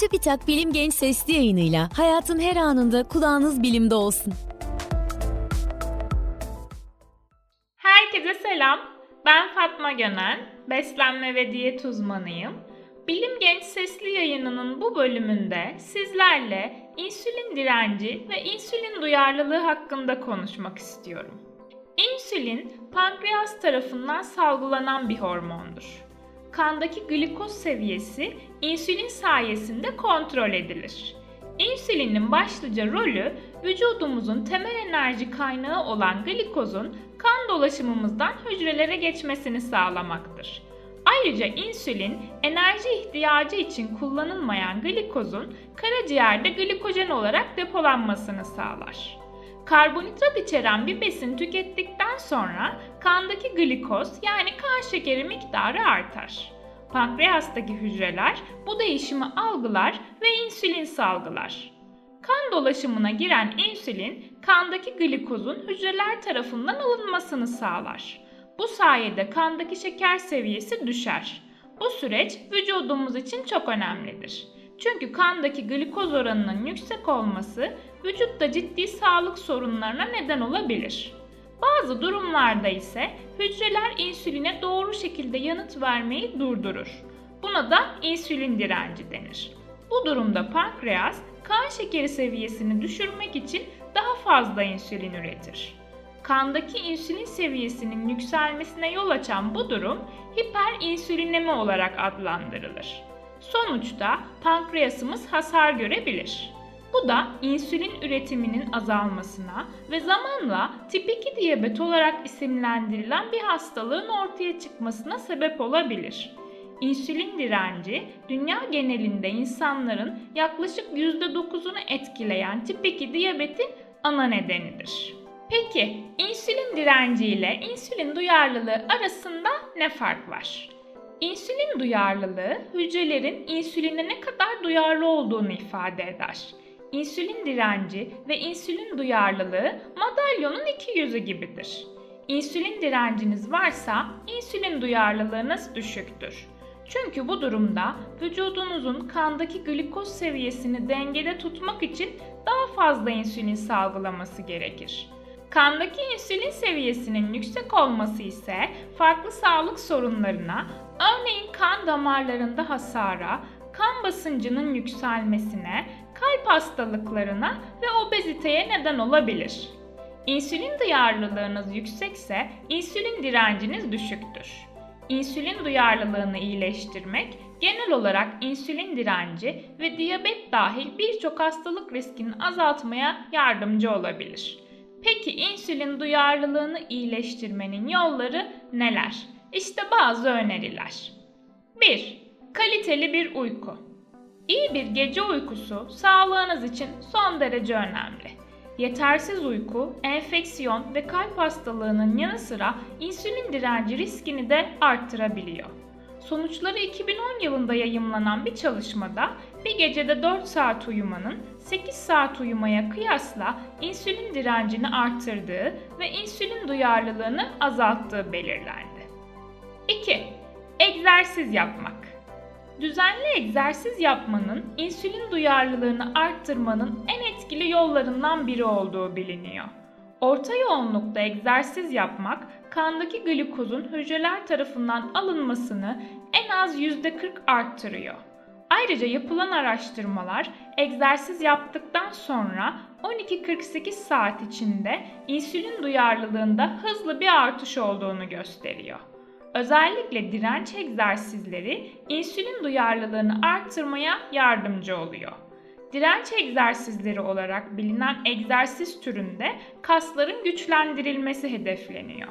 Çubitak Bilim Genç Sesli yayınıyla hayatın her anında kulağınız bilimde olsun. Herkese selam. Ben Fatma Gönen, beslenme ve diyet uzmanıyım. Bilim Genç Sesli yayınının bu bölümünde sizlerle insülin direnci ve insülin duyarlılığı hakkında konuşmak istiyorum. İnsülin, pankreas tarafından salgılanan bir hormondur. Kandaki glikoz seviyesi insülin sayesinde kontrol edilir. İnsülinin başlıca rolü vücudumuzun temel enerji kaynağı olan glikozun kan dolaşımımızdan hücrelere geçmesini sağlamaktır. Ayrıca insülin enerji ihtiyacı için kullanılmayan glikozun karaciğerde glikojen olarak depolanmasını sağlar. Karbonhidrat içeren bir besin tükettikten sonra kandaki glikoz yani kan şekeri miktarı artar. Pankreastaki hücreler bu değişimi algılar ve insülin salgılar. Kan dolaşımına giren insülin kandaki glikozun hücreler tarafından alınmasını sağlar. Bu sayede kandaki şeker seviyesi düşer. Bu süreç vücudumuz için çok önemlidir. Çünkü kandaki glikoz oranının yüksek olması vücutta ciddi sağlık sorunlarına neden olabilir. Bazı durumlarda ise hücreler insüline doğru şekilde yanıt vermeyi durdurur. Buna da insülin direnci denir. Bu durumda pankreas kan şekeri seviyesini düşürmek için daha fazla insülin üretir. Kandaki insülin seviyesinin yükselmesine yol açan bu durum hiperinsülinemi olarak adlandırılır. Sonuçta pankreasımız hasar görebilir. Bu da insülin üretiminin azalmasına ve zamanla tip 2 diyabet olarak isimlendirilen bir hastalığın ortaya çıkmasına sebep olabilir. İnsülin direnci dünya genelinde insanların yaklaşık %9'unu etkileyen tip 2 diyabetin ana nedenidir. Peki insülin direnci ile insülin duyarlılığı arasında ne fark var? İnsülin duyarlılığı hücrelerin insüline ne kadar duyarlı olduğunu ifade eder. İnsülin direnci ve insülin duyarlılığı madalyonun iki yüzü gibidir. İnsülin direnciniz varsa insülin duyarlılığınız düşüktür. Çünkü bu durumda vücudunuzun kandaki glikoz seviyesini dengede tutmak için daha fazla insülin salgılaması gerekir. Kandaki insülin seviyesinin yüksek olması ise farklı sağlık sorunlarına, örneğin kan damarlarında hasara, kan basıncının yükselmesine, kalp hastalıklarına ve obeziteye neden olabilir. İnsülin duyarlılığınız yüksekse insülin direnciniz düşüktür. İnsülin duyarlılığını iyileştirmek genel olarak insülin direnci ve diyabet dahil birçok hastalık riskini azaltmaya yardımcı olabilir. Peki insülin duyarlılığını iyileştirmenin yolları neler? İşte bazı öneriler. 1. Kaliteli bir uyku. İyi bir gece uykusu sağlığınız için son derece önemli. Yetersiz uyku, enfeksiyon ve kalp hastalığının yanı sıra insülin direnci riskini de arttırabiliyor. Sonuçları 2010 yılında yayımlanan bir çalışmada bir gecede 4 saat uyumanın 8 saat uyumaya kıyasla insülin direncini arttırdığı ve insülin duyarlılığını azalttığı belirlendi. 2. Egzersiz yapmak. Düzenli egzersiz yapmanın insülin duyarlılığını arttırmanın en etkili yollarından biri olduğu biliniyor. Orta yoğunlukta egzersiz yapmak, kandaki glikozun hücreler tarafından alınmasını en az %40 arttırıyor. Ayrıca yapılan araştırmalar egzersiz yaptıktan sonra 12-48 saat içinde insülin duyarlılığında hızlı bir artış olduğunu gösteriyor. Özellikle direnç egzersizleri insülin duyarlılığını arttırmaya yardımcı oluyor. Direnç egzersizleri olarak bilinen egzersiz türünde kasların güçlendirilmesi hedefleniyor.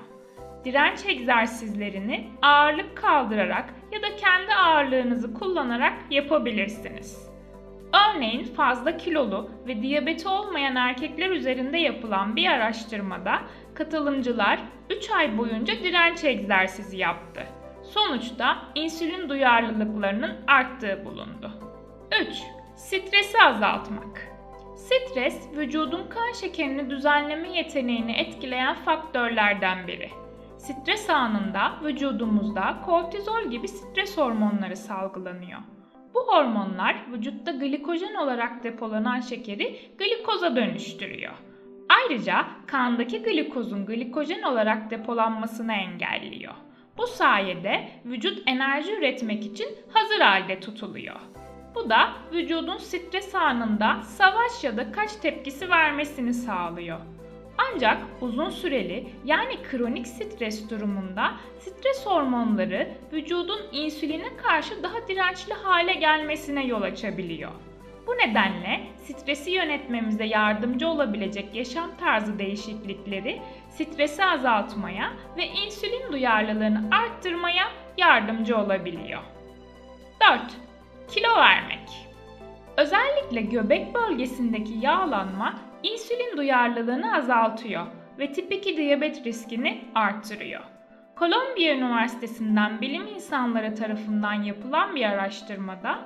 Direnç egzersizlerini ağırlık kaldırarak ya da kendi ağırlığınızı kullanarak yapabilirsiniz. Örneğin fazla kilolu ve diyabeti olmayan erkekler üzerinde yapılan bir araştırmada katılımcılar 3 ay boyunca direnç egzersizi yaptı. Sonuçta insülin duyarlılıklarının arttığı bulundu. 3. Stresi azaltmak. Stres, vücudun kan şekerini düzenleme yeteneğini etkileyen faktörlerden biri. Stres anında vücudumuzda kortizol gibi stres hormonları salgılanıyor. Bu hormonlar vücutta glikojen olarak depolanan şekeri glikoza dönüştürüyor. Ayrıca kandaki glikozun glikojen olarak depolanmasını engelliyor. Bu sayede vücut enerji üretmek için hazır halde tutuluyor. Bu da vücudun stres anında savaş ya da kaç tepkisi vermesini sağlıyor. Ancak uzun süreli yani kronik stres durumunda stres hormonları vücudun insüline karşı daha dirençli hale gelmesine yol açabiliyor. Bu nedenle stresi yönetmemize yardımcı olabilecek yaşam tarzı değişiklikleri stresi azaltmaya ve insülin duyarlılığını arttırmaya yardımcı olabiliyor. 4. Kilo vermek. Özellikle göbek bölgesindeki yağlanma insülin duyarlılığını azaltıyor ve tip 2 diyabet riskini arttırıyor. Kolombiya Üniversitesi'nden bilim insanları tarafından yapılan bir araştırmada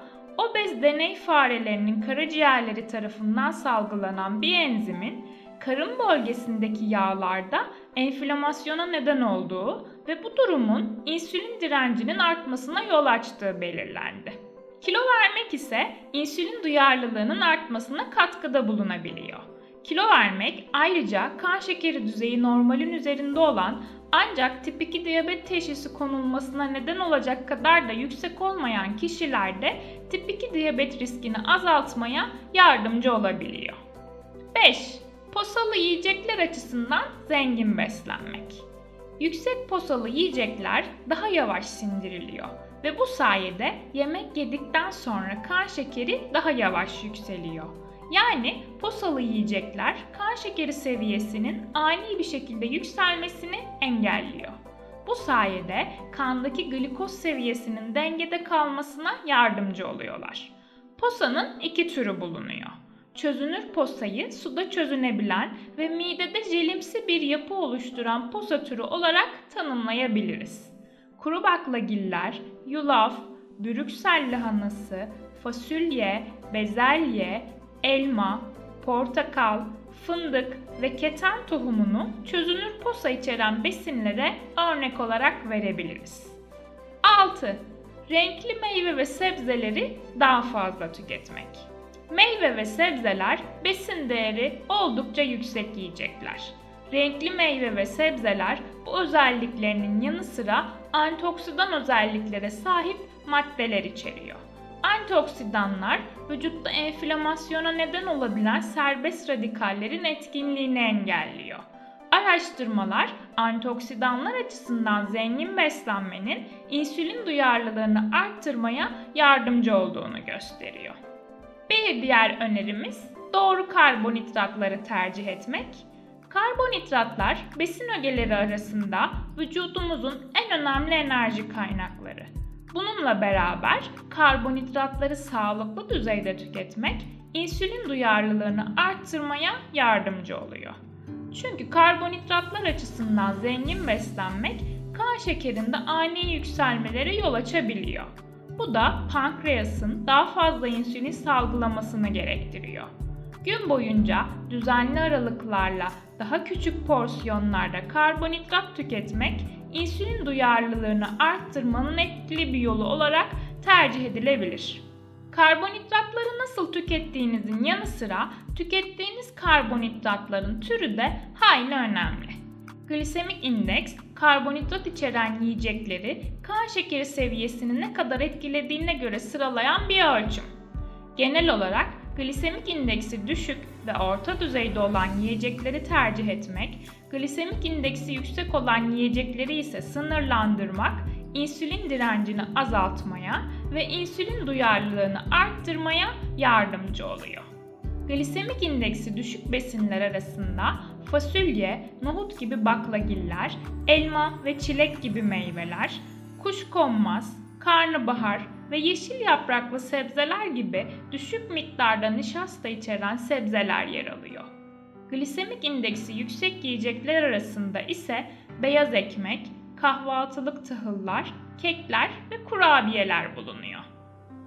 obez deney farelerinin karaciğerleri tarafından salgılanan bir enzimin karın bölgesindeki yağlarda enflamasyona neden olduğu ve bu durumun insülin direncinin artmasına yol açtığı belirlendi. Kilo vermek ise insülin duyarlılığının artmasına katkıda bulunabiliyor. Kilo vermek ayrıca kan şekeri düzeyi normalin üzerinde olan ancak tip 2 diyabet teşhisi konulmasına neden olacak kadar da yüksek olmayan kişilerde tip 2 diyabet riskini azaltmaya yardımcı olabiliyor. 5. Posalı yiyecekler açısından zengin beslenmek. Yüksek posalı yiyecekler daha yavaş sindiriliyor ve bu sayede yemek yedikten sonra kan şekeri daha yavaş yükseliyor. Yani posalı yiyecekler kan şekeri seviyesinin ani bir şekilde yükselmesini engelliyor. Bu sayede kandaki glikoz seviyesinin dengede kalmasına yardımcı oluyorlar. Posanın iki türü bulunuyor. Çözünür posayı suda çözünebilen ve midede jelimsi bir yapı oluşturan posa türü olarak tanımlayabiliriz. Kuru baklagiller, yulaf, brüksel lahanası, fasulye, bezelye, elma, portakal, fındık ve keten tohumunu çözünür posa içeren besinlere örnek olarak verebiliriz. 6. Renkli meyve ve sebzeleri daha fazla tüketmek. Meyve ve sebzeler besin değeri oldukça yüksek yiyecekler. Renkli meyve ve sebzeler bu özelliklerinin yanı sıra antioksidan özelliklere sahip maddeler içeriyor. Antioksidanlar vücutta enflamasyona neden olabilen serbest radikallerin etkinliğini engelliyor. Araştırmalar antioksidanlar açısından zengin beslenmenin insülin duyarlılığını arttırmaya yardımcı olduğunu gösteriyor. Bir diğer önerimiz doğru karbonhidratları tercih etmek. Karbonhidratlar besin ögeleri arasında vücudumuzun en önemli enerji kaynakları. Bununla beraber karbonhidratları sağlıklı düzeyde tüketmek insülin duyarlılığını arttırmaya yardımcı oluyor. Çünkü karbonhidratlar açısından zengin beslenmek kan şekerinde ani yükselmelere yol açabiliyor. Bu da pankreasın daha fazla insülin salgılamasını gerektiriyor. Gün boyunca düzenli aralıklarla daha küçük porsiyonlarda karbonhidrat tüketmek insülin duyarlılığını arttırmanın etkili bir yolu olarak tercih edilebilir. Karbonhidratları nasıl tükettiğinizin yanı sıra tükettiğiniz karbonhidratların türü de hayli önemli. Glisemik indeks, karbonhidrat içeren yiyecekleri kan şekeri seviyesini ne kadar etkilediğine göre sıralayan bir ölçüm. Genel olarak glisemik indeksi düşük ve orta düzeyde olan yiyecekleri tercih etmek, glisemik indeksi yüksek olan yiyecekleri ise sınırlandırmak, insülin direncini azaltmaya ve insülin duyarlılığını arttırmaya yardımcı oluyor. Glisemik indeksi düşük besinler arasında fasulye, nohut gibi baklagiller, elma ve çilek gibi meyveler, kuşkonmaz, karnabahar ve yeşil yapraklı sebzeler gibi düşük miktarda nişasta içeren sebzeler yer alıyor. Glisemik indeksi yüksek yiyecekler arasında ise beyaz ekmek, kahvaltılık tahıllar, kekler ve kurabiyeler bulunuyor.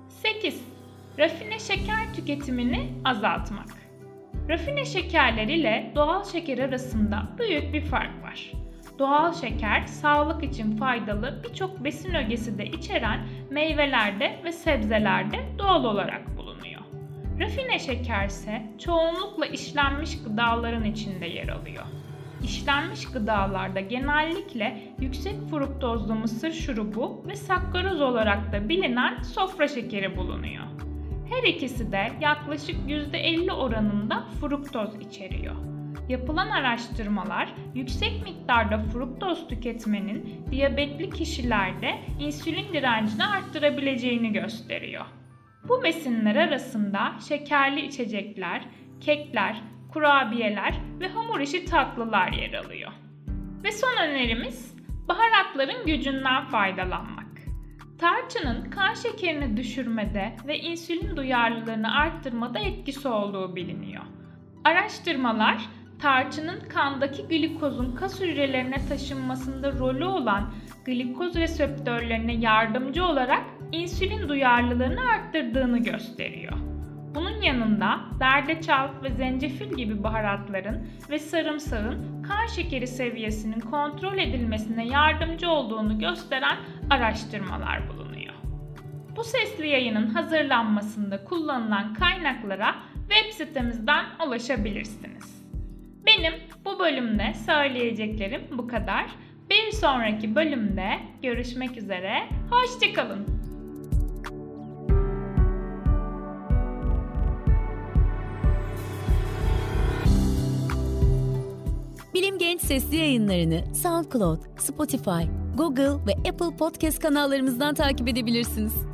8. Rafine şeker tüketimini azaltmak. Rafine şekerler ile doğal şeker arasında büyük bir fark var. Doğal şeker sağlık için faydalı birçok besin ögesi de içeren meyvelerde ve sebzelerde doğal olarak bulunuyor. Rafine şeker ise çoğunlukla işlenmiş gıdaların içinde yer alıyor. İşlenmiş gıdalarda genellikle yüksek fruktozlu mısır şurubu ve sakkaroz olarak da bilinen sofra şekeri bulunuyor. Her ikisi de yaklaşık %50 oranında fruktoz içeriyor. Yapılan araştırmalar yüksek miktarda fruktoz tüketmenin diyabetli kişilerde insülin direncini arttırabileceğini gösteriyor. Bu besinler arasında şekerli içecekler, kekler, kurabiyeler ve hamur işi tatlılar yer alıyor. Ve son önerimiz baharatların gücünden faydalanmak. Tarçının kan şekerini düşürmede ve insülin duyarlılığını arttırmada etkisi olduğu biliniyor. Araştırmalar tarçının kandaki glikozun kas hücrelerine taşınmasında rolü olan glikoz reseptörlerine yardımcı olarak insülin duyarlılığını arttırdığını gösteriyor. Bunun yanında zerdeçal ve zencefil gibi baharatların ve sarımsağın kan şekeri seviyesinin kontrol edilmesine yardımcı olduğunu gösteren araştırmalar bulunuyor. Bu sesli yayının hazırlanmasında kullanılan kaynaklara web sitemizden ulaşabilirsiniz. Benim bu bölümde söyleyeceklerim bu kadar. Bir sonraki bölümde görüşmek üzere. Hoşçakalın. Bilim Genç sesli yayınlarını SoundCloud, Spotify, Google ve Apple Podcast kanallarımızdan takip edebilirsiniz.